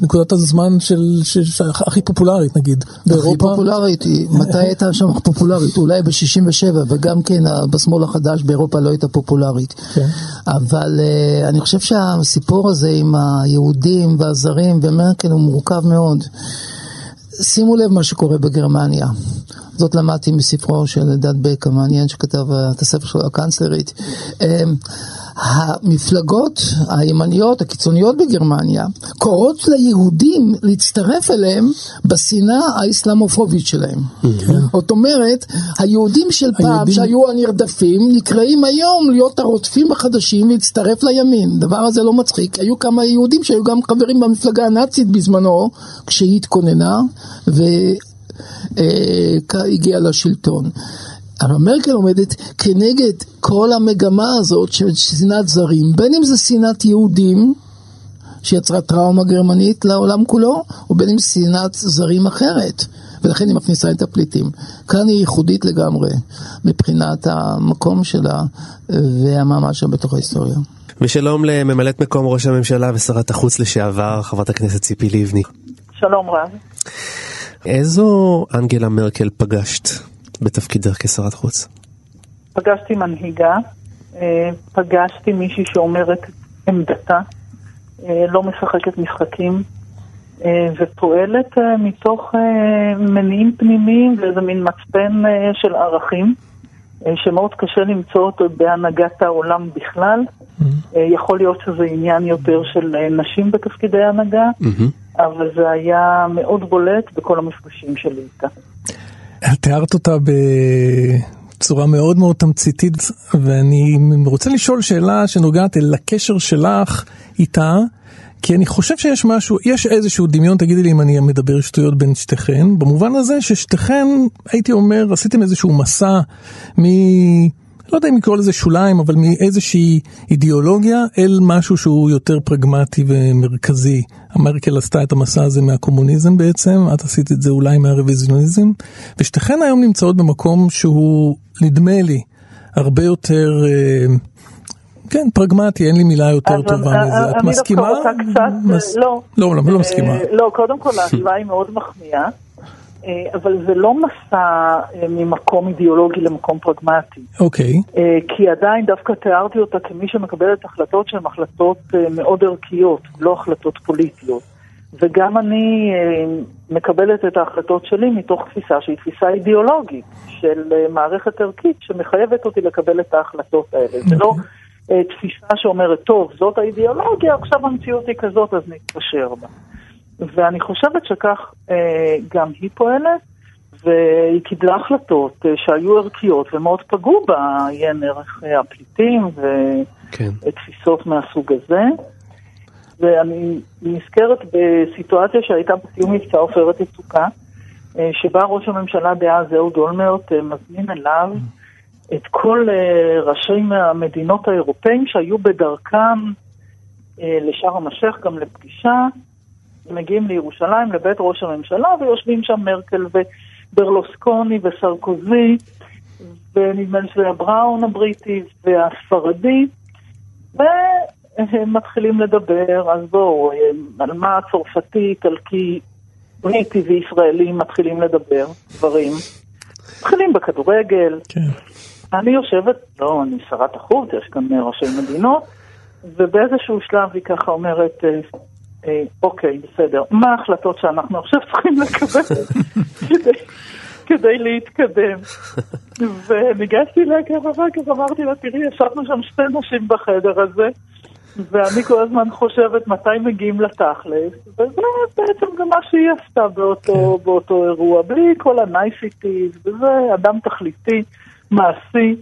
בנקודת הזמן של, של, של הכי פופולרית נגיד. הכי פופולרית, היא- מתי הייתה שם פופולרית? אולי ב-67, וגם כן בשמאל החדש באירופה לא הייתה פופולרית. כן. אבל uh, אני חושב שהסיפור הזה עם היהודים והזרים ומרקל הוא מורכב מאוד. שימו לב מה שקורה בגרמניה. זאת למדתי מספרו של אלדד בק המעניין שכתב אה, את הספר שלו, הקנצלרית. המפלגות הימניות, הקיצוניות בגרמניה, קוראות ליהודים להצטרף אליהם בשנאה האסלאמופובית שלהם. זאת אומרת, היהודים של פעם, שהיו הנרדפים, נקראים היום להיות הרודפים החדשים להצטרף לימין. הדבר הזה לא מצחיק. היו כמה יהודים שהיו גם חברים במפלגה הנאצית בזמנו, כשהיא התכוננה, והגיעה לשלטון. אבל מרקל עומדת כנגד כל המגמה הזאת של שנאת זרים, בין אם זה שנאת יהודים, שיצרה טראומה גרמנית לעולם כולו, ובין אם שנאת זרים אחרת. ולכן היא מכניסה את הפליטים. כאן היא ייחודית לגמרי, מבחינת המקום שלה והמעמד שלה בתוך ההיסטוריה. ושלום לממלאת מקום ראש הממשלה ושרת החוץ לשעבר, חברת הכנסת ציפי לבני. שלום רב. איזו אנגלה מרקל פגשת בתפקידך כשרת חוץ? פגשתי מנהיגה, אה, פגשתי מישהי שאומרת עמדתה, אה, לא משחקת משחקים, אה, ופועלת מתוך מניעים פנימיים ואיזה מין מצפן של ערכים, שמאוד קשה למצוא אותו בהנהגת העולם בכלל. אה, יכול להיות שזה עניין יותר של נשים בתפקידי הנהגה, אבל זה היה מאוד בולט בכל המפגשים שלי איתה. תיארת אותה בצורה מאוד מאוד תמציתית, ואני רוצה לשאול שאלה שנוגעת אל הקשר שלך איתה, כי אני חושב שיש משהו, יש איזשהו דמיון, תגידי לי אם אני מדבר שטויות בין שתיכן, במובן הזה ששתיכן, הייתי אומר, עשיתם איזשהו מסע מ... לא יודע אם לקרוא לזה שוליים, אבל מאיזושהי אידיאולוגיה אל משהו שהוא יותר פרגמטי ומרכזי. מרקל עשתה את המסע הזה מהקומוניזם בעצם, את עשית את זה אולי מהרוויזיוניזם, ושתיכן היום נמצאות במקום שהוא, נדמה לי, הרבה יותר, אה, כן, פרגמטי, אין לי מילה יותר טובה אני- מזה. את אני מסכימה? דווקא רוצה קצת, לא. לא, לא, לא מסכימה. אה, לא, קודם כל [laughs] ההשוואה היא מאוד מחמיאה, אה, אבל זה לא מסע אה, ממקום אידיאולוגי למקום פרגמטי. אוקיי, אה, כי עדיין דווקא תיארתי אותה כמי שמקבלת החלטות שהן החלטות אה, מאוד ערכיות, לא החלטות פוליטיות. וגם אני אה, מקבלת את ההחלטות שלי מתוך תפיסה שהיא תפיסה אידיאולוגית של אה, מערכת ערכית שמחייבת אותי לקבל את ההחלטות האלה. זה לא אה, תפיסה שאומרת, טוב, זאת האידיאולוגיה, עכשיו המציאות היא כזאת, אז נתפשר בה. ואני חושבת שכך אה, גם היא פועלת, והיא קיבלה החלטות אה, שהיו ערכיות ומאוד פגעו בעיין ערך אה, הפליטים כן. ותפיסות מהסוג הזה. ואני נזכרת בסיטואציה שהייתה בסיום מבצע עופרת יצוקה, אה, שבה ראש הממשלה דאז אהוד אולמרט אה, מזמין אליו את כל אה, ראשי המדינות האירופאים שהיו בדרכם אה, לשארם א-שייח גם לפגישה, מגיעים לירושלים, לבית ראש הממשלה, ויושבים שם מרקל וברלוסקוני וסרקוזי, ונדמה לי שזה בראון הבריטי והספרדי, והם מתחילים לדבר, אז בואו, על מה הצרפתי, איטלקי, בריטי וישראלי מתחילים לדבר, דברים. מתחילים בכדורגל, כן. אני יושבת, לא, אני שרת החוץ, יש כאן ראשי מדינות, ובאיזשהו שלב היא ככה אומרת, אה, אוקיי, בסדר, מה ההחלטות שאנחנו עכשיו [laughs] צריכים לקבל כדי, כדי להתקדם? וניגשתי אחר כך, אמרתי לה, תראי, ישבנו שם שתי נשים בחדר הזה, ואני כל הזמן חושבת מתי מגיעים לתכלס, וזה בעצם גם מה שהיא עשתה באותו, באותו אירוע, בלי כל הנייסיטיז, וזה אדם תכליתי, מעשי,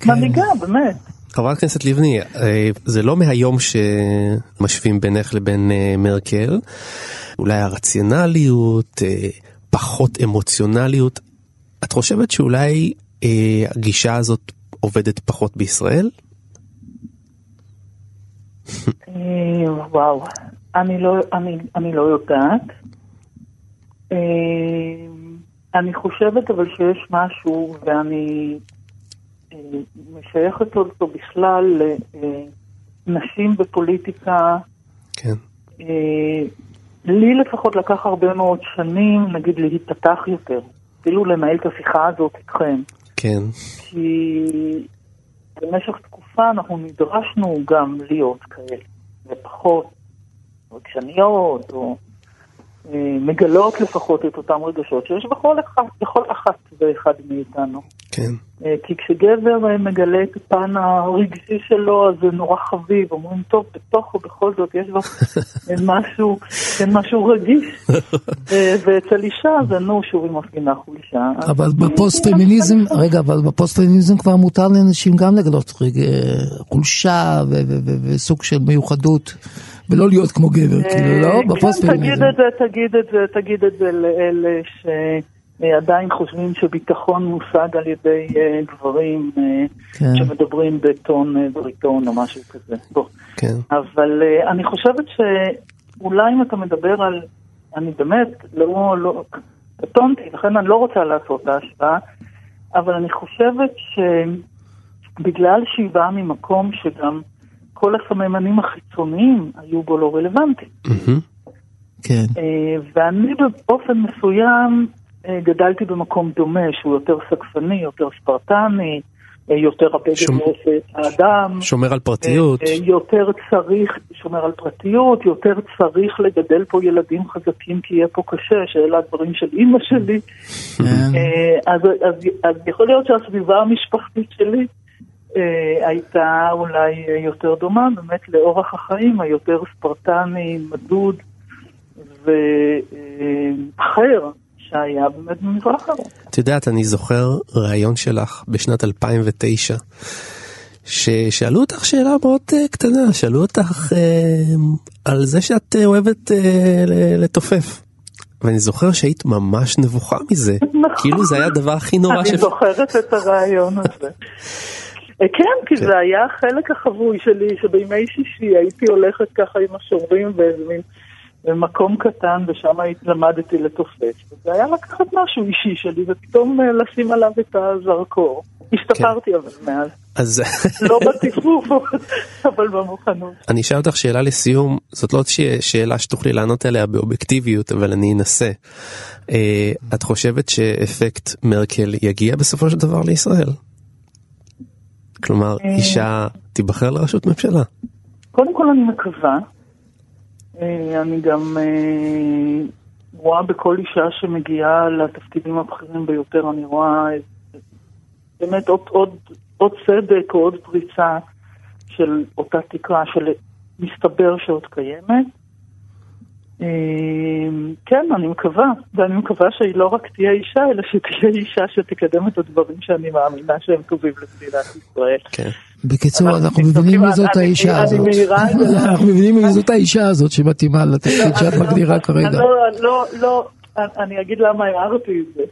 כן. מנהיגה, באמת. חברת הכנסת לבני, אה, זה לא מהיום שמשווים בינך לבין אה, מרקל, אולי הרציונליות, אה, פחות אמוציונליות. את חושבת שאולי הגישה הזאת עובדת פחות בישראל? וואו, אני לא, אני, אני לא יודעת. אני חושבת אבל שיש משהו, ואני משייכת אותו בכלל נשים בפוליטיקה, כן. אה, לי לפחות לקח הרבה מאוד שנים, נגיד, להיפתח יותר, אפילו לנהל את השיחה הזאת איתכם. כן. כי במשך תקופה אנחנו נדרשנו גם להיות כאלה, ופחות רגשניות, או מגלות לפחות את אותם רגשות שיש בכל אחד, בכל אחת ואחד מאיתנו. כן. אה, כי כשגבר אה, מגלה את הפן הרגשי שלו, אז זה נורא חביב, אומרים, טוב, בתוכו בכל זאת יש [laughs] אה, משהו, כן, משהו רגיש. [laughs] אה, ואצל אישה זה נו, שוב היא מפגינה חולשה. אבל בפוסט פמיניזם, רגע, אבל בפוסט פמיניזם כבר מותר לנשים גם לגלות חולשה וסוג של מיוחדות, ולא להיות כמו גבר, כאילו, לא? כן, תגיד פמיניזם. את זה, תגיד את זה, תגיד את זה לאלה שעדיין חושבים שביטחון מושג על ידי אה, גברים אה, כן. שמדברים בטון אה, בריטון או משהו כזה. כן. אבל אה, אני חושבת שאולי אם אתה מדבר על, אני באמת לא, לא, קטונתי, לכן אני לא רוצה לעשות את ההשוואה, אבל אני חושבת שבגלל שהיא באה ממקום שגם כל הסממנים החיצוניים היו בו לא רלוונטיים. מהמם. כן. אה, ואני באופן מסוים אה, גדלתי במקום דומה, שהוא יותר סגפני, יותר ספרטני, אה, יותר הבגד שומ- האדם. שומר על פרטיות. יותר צריך, שומר על פרטיות, יותר צריך לגדל פה ילדים חזקים כי יהיה פה קשה, שאלה הדברים של אימא שלי. כן. אז, אז, אז יכול להיות שהסביבה המשפחתית שלי הייתה אולי אה, יותר דומה באמת לאורח החיים היותר ספרטני, מדוד ואחר שהיה באמת במזרח אירופה. את יודעת, אני זוכר ראיון שלך בשנת 2009, ששאלו אותך שאלה מאוד אה, קטנה, שאלו אותך אה, על זה שאת אה, אוהבת אה, ל- לתופף. ואני זוכר שהיית ממש נבוכה מזה, [laughs] נכון. כאילו זה היה הדבר הכי נורא אני ש... זוכרת את הרעיון הזה. [laughs] אה, כן, כי זה היה החלק החבוי שלי, שבימי שישי הייתי הולכת ככה עם השומרים באיזה מין במקום קטן, ושם למדתי לתופף. וזה היה לקחת משהו אישי שלי, ופתאום אה, לשים עליו את הזרקור. השתפרתי אבל מאז. אז לא בטיפוף, [laughs] אבל במוכנות. אני אשאל אותך שאלה לסיום, זאת לא שאלה שתוכלי לענות עליה באובייקטיביות, אבל אני אנסה. אה, את חושבת שאפקט מרקל יגיע בסופו של דבר לישראל? כלומר, אה. אישה תיבחר לראשות ממשלה. קודם כל אני מקווה. אה, אני גם אה, רואה בכל אישה שמגיעה לתפקידים הבכירים ביותר, אני רואה אה, באמת עוד, עוד, עוד צדק או עוד פריצה של אותה תקרה שמסתבר שעוד קיימת. אה, כן, אני מקווה, ואני מקווה שהיא לא רק תהיה אישה, אלא שתהיה אישה שתקדם את הדברים שאני מאמינה שהם טובים למדינת ישראל. כן. בקיצור, אנחנו מבינים מי זאת האישה הזאת. [laughs] אנחנו מבינים מי זאת האישה הזאת שמתאימה לתפקיד שאת מגדירה כרגע. לא, לא, לא, אני אגיד למה הערתי את זה.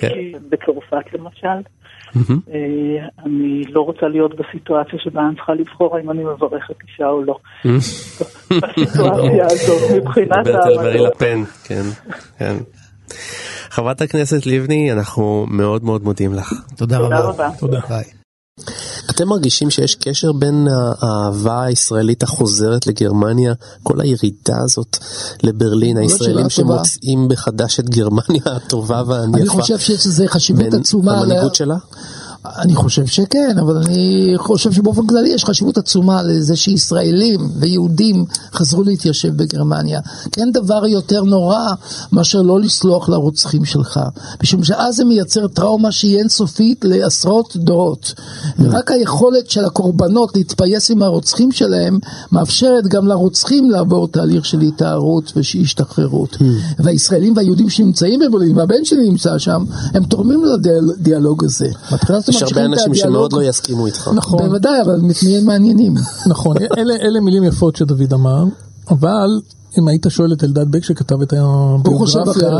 כן. בצרפת למשל. אה, אני לא רוצה להיות בסיטואציה שבה אני צריכה לבחור האם אני מברכת אישה או לא. בסיטואציה הזאת, מבחינת העמדות. כן, כן. חברת הכנסת לבני, אנחנו מאוד מאוד מודים לך. תודה רבה. תודה. אתם מרגישים שיש קשר בין האהבה הישראלית החוזרת לגרמניה, כל הירידה הזאת לברלין, הישראלים. שמוצאים מחדש את גרמניה הטובה והענפה, אני חושב שיש לזה חשיבות עצומה. המנהיגות שלה? אני חושב שכן, אבל אני חושב שבאופן כללי יש חשיבות עצומה לזה שישראלים ויהודים חזרו להתיישב בגרמניה. כי אין דבר יותר נורא מאשר לא לסלוח לרוצחים שלך. משום שאז זה מייצר טראומה שהיא אינסופית לעשרות דורות. ורק היכולת של הקורבנות להתפייס עם הרוצחים שלהם מאפשרת גם לרוצחים לעבור תהליך של התארות ושהשתחררות. והישראלים והיהודים שנמצאים בברלין, והבן שלי נמצא שם, הם תורמים לדיאלוג הזה. מהבחינה הזאת יש הרבה אנשים. שמאוד לא יסכימו איתך. נכון, בוודאי, אבל נהיה מעניינים. נכון, אלה, אלה מילים יפות שדוד אמר, אבל אם היית שואל את אלדד בק שכתב את הביוגרפיה.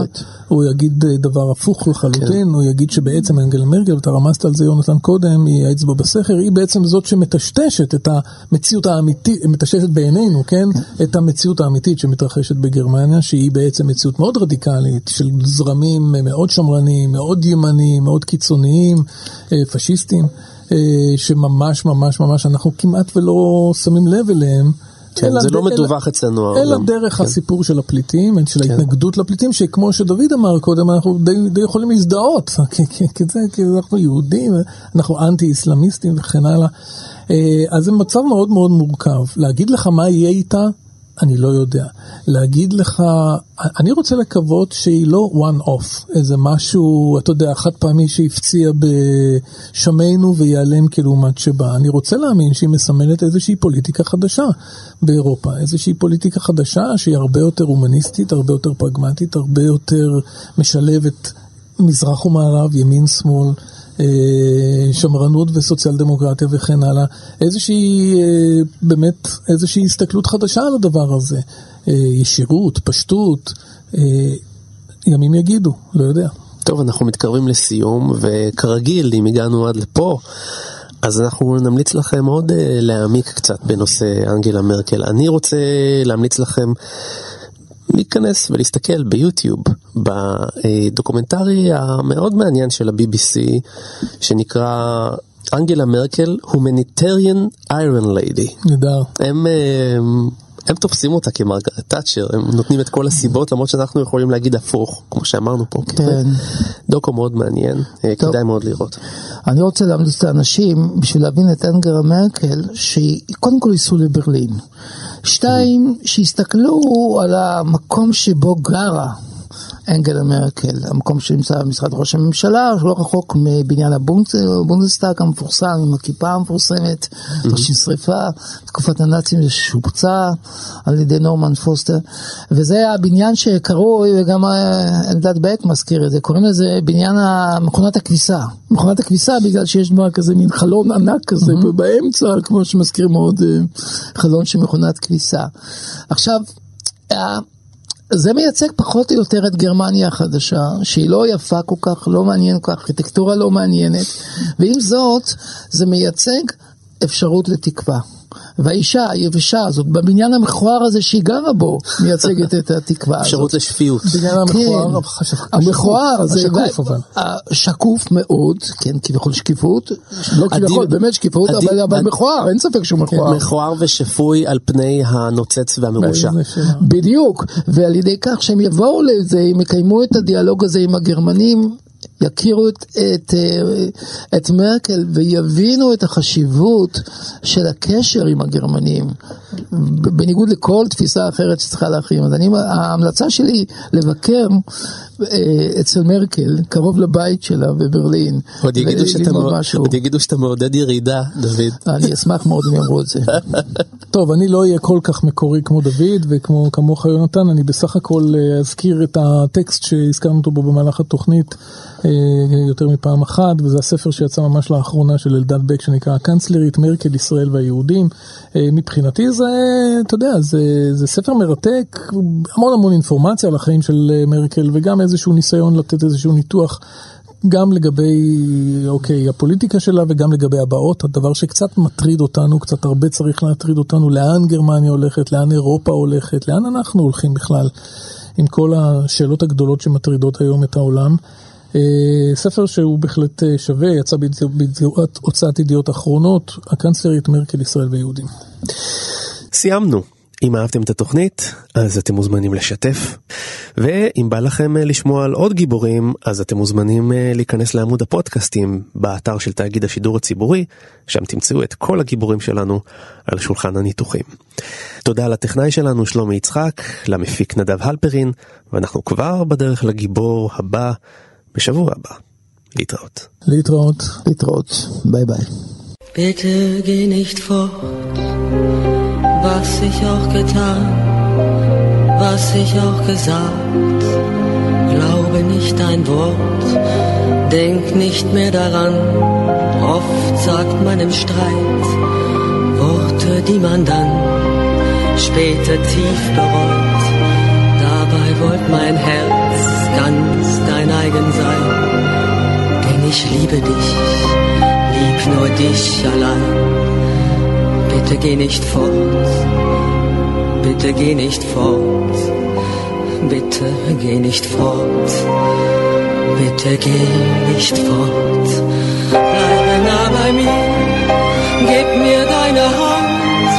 הוא יגיד אה, דבר הפוך לחלוטין, כן. הוא יגיד שבעצם אנגלה מרגל, ואתה רמזת על זה יונתן קודם, היא האצבע בסכר, היא בעצם זאת שמטשטשת את המציאות האמיתית, מטשטשת בעינינו, כן, את המציאות האמיתית שמתרחשת בגרמניה, שהיא בעצם מציאות מאוד רדיקלית, של זרמים מאוד שמרניים, מאוד ימניים, מאוד קיצוניים, אה, פשיסטים. אה, שממש ממש ממש אנחנו כמעט ולא שמים לב אליהם. כן, אלא זה לא מדווח אצלנו. אלא גם. דרך כן. הסיפור של הפליטים, של ההתנגדות לפליטים, שכמו שדוד אמר קודם, אנחנו די, די יכולים להזדהות, [laughs] כי אנחנו יהודים, אנחנו אנטי-אסלאמיסטים וכן הלאה. אה, אז זה מצב מאוד מאוד מורכב. להגיד לך מה יהיה איתה, אני לא יודע. להגיד לך, אני רוצה לקוות שהיא לא one off, איזה משהו, אתה יודע, חד פעמי שהפציע בשמנו וייעלם כלעומת שבא. אני רוצה להאמין שהיא מסמלת איזושהי פוליטיקה חדשה באירופה, איזושהי פוליטיקה חדשה שהיא הרבה יותר הומניסטית, הרבה יותר פרגמטית, הרבה יותר משלבת מזרח ומערב, ימין שמאל. אה, שמרנות וסוציאל דמוקרטיה וכן הלאה, איזושהי, אה, באמת, איזושהי הסתכלות חדשה על הדבר הזה, אה, ישירות, פשטות, אה, ימים יגידו, לא יודע. טוב, אנחנו מתקרבים לסיום, וכרגיל, אם הגענו עד לפה, אז אנחנו נמליץ לכם עוד אה, להעמיק קצת בנושא אנגלה מרקל. אני רוצה להמליץ לכם להיכנס ולהסתכל ביוטיוב בדוקומנטרי המאוד מעניין של ה-BBC, שנקרא אנגלה מרקל, Humanitarian Iron Lady. נהדר. הם, אה, הם תופסים אותה כמרגרט תאצ'ר, הם נותנים את כל הסיבות, למרות שאנחנו יכולים להגיד הפוך, כמו שאמרנו פה. כן. דוקו מאוד מעניין, אה, טוב. כדאי מאוד לראות. אני רוצה להמליץ לאנשים, בשביל להבין את אנגלה מרקל, שקודם כל ייסעו לברלין. שתיים, שיסתכלו על המקום שבו גרה אנגלה מרקל, המקום שנמצא במשרד ראש הממשלה, לא רחוק מבניין הבונדס- הבונדסטאג המפורסם, עם הכיפה המפורסמת, שנשרפה, תקופת הנאצים זה שופצה על ידי נורמן פוסטר, וזה הבניין שקרוי, וגם אה, אלדד בק מזכיר את זה, קוראים לזה בניין מכונת הכביסה. מכונת הכביסה בגלל שיש דבר כזה, מין חלון ענק כזה באמצע, כמו שמזכיר מאוד אה, חלון של מכונת כביסה. עכשיו, ה- זה מייצג פחות או יותר את גרמניה החדשה, שהיא לא יפה כל כך, לא מעניינת כל כך, ארכיטקטורה לא מעניינת, ועם זאת, זה מייצג אפשרות לתקווה. והאישה היבשה הזאת, בבניין המכוער הזה שהיא גרה בו, מייצגת את התקווה הזאת. אפשרות לשפיות. המכוער, כן, המכוער, זה השקוף אבל. שקוף מאוד, כן, כביכול שקיפות, לא כביכול, באמת שקיפות, אבל מכוער, אין ספק שהוא מכוער. מכוער ושפוי על פני הנוצץ והמרושע. בדיוק, ועל ידי כך שהם יבואו לזה, הם יקיימו את הדיאלוג הזה עם הגרמנים, יכירו את, את, אה, את מרקל ויבינו את החשיבות של הקשר עם הגרמנים, בניגוד לכל תפיסה אחרת שצריכה להכין. אז אני, ההמלצה שלי לבקר אצל מרקל, קרוב לבית שלה בברלין, עוד יגידו שאתה. עוד יגידו שאתה מעודד ירידה, דוד. [laughs] אני אשמח מאוד אם יאמרו את זה. [laughs] טוב, אני לא אהיה כל כך מקורי כמו דוד וכמו כמוך יונתן, אני בסך הכל אה, אזכיר את הטקסט שהזכרנו אותו בו במהלך התוכנית אה, יותר מפעם אחת, וזה הספר שיצא ממש לאחרונה של אלדד בק שנקרא הקנצלרית, מרקל, ישראל והיהודים. אה, מבחינתי זה, אתה יודע, זה, זה ספר מרתק, המון המון אינפורמציה על החיים של אה, מרקל וגם איזשהו ניסיון לתת איזשהו ניתוח. גם לגבי, אוקיי, הפוליטיקה שלה וגם לגבי הבאות, הדבר שקצת מטריד אותנו, קצת הרבה צריך להטריד אותנו, לאן גרמניה הולכת, לאן אירופה הולכת, לאן אנחנו הולכים בכלל, עם כל השאלות הגדולות שמטרידות היום את העולם. אה, ספר שהוא בהחלט אה, שווה, יצא בהוצאת ידיעות אחרונות, הקנצלרית מרקל ישראל ויהודים. סיימנו. אם אהבתם את התוכנית, אז אתם מוזמנים לשתף. ואם בא לכם אה, לשמוע על עוד גיבורים, אז אתם מוזמנים אה, להיכנס לעמוד הפודקאסטים באתר של תאגיד השידור הציבורי, שם תמצאו את כל הגיבורים שלנו על שולחן הניתוחים. תודה לטכנאי שלנו שלומי יצחק, למפיק נדב הלפרין, ואנחנו כבר בדרך לגיבור הבא בשבוע הבא. להתראות. להתראות. להתראות, ביי ביי. Bitte geh nicht fort, was ich auch getan, was ich auch gesagt. Glaube nicht ein Wort, denk nicht mehr daran. Oft sagt man im Streit Worte, die man dann später tief bereut. Dabei wollt mein Herz ganz dein eigen sein, denn ich liebe dich lieb nur dich allein. Bitte geh nicht fort, bitte geh nicht fort, bitte geh nicht fort, bitte geh nicht fort. Bleibe nah bei mir. Gib mir deine Hand,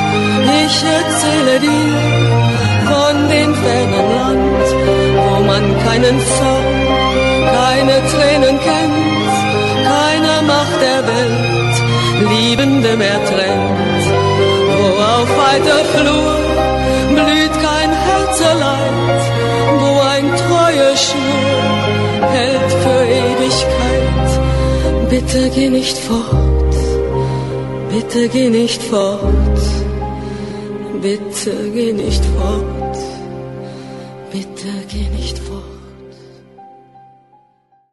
ich erzähle dir von dem fernen Land, wo man keinen Zorn, keine Tränen kennt, keine Macht der Welt, Liebende mehr trennt, auf weiter Flur blüht kein Herzeleid, wo ein treue Schnur hält für Ewigkeit. Bitte geh nicht fort, bitte geh nicht fort, bitte geh nicht fort.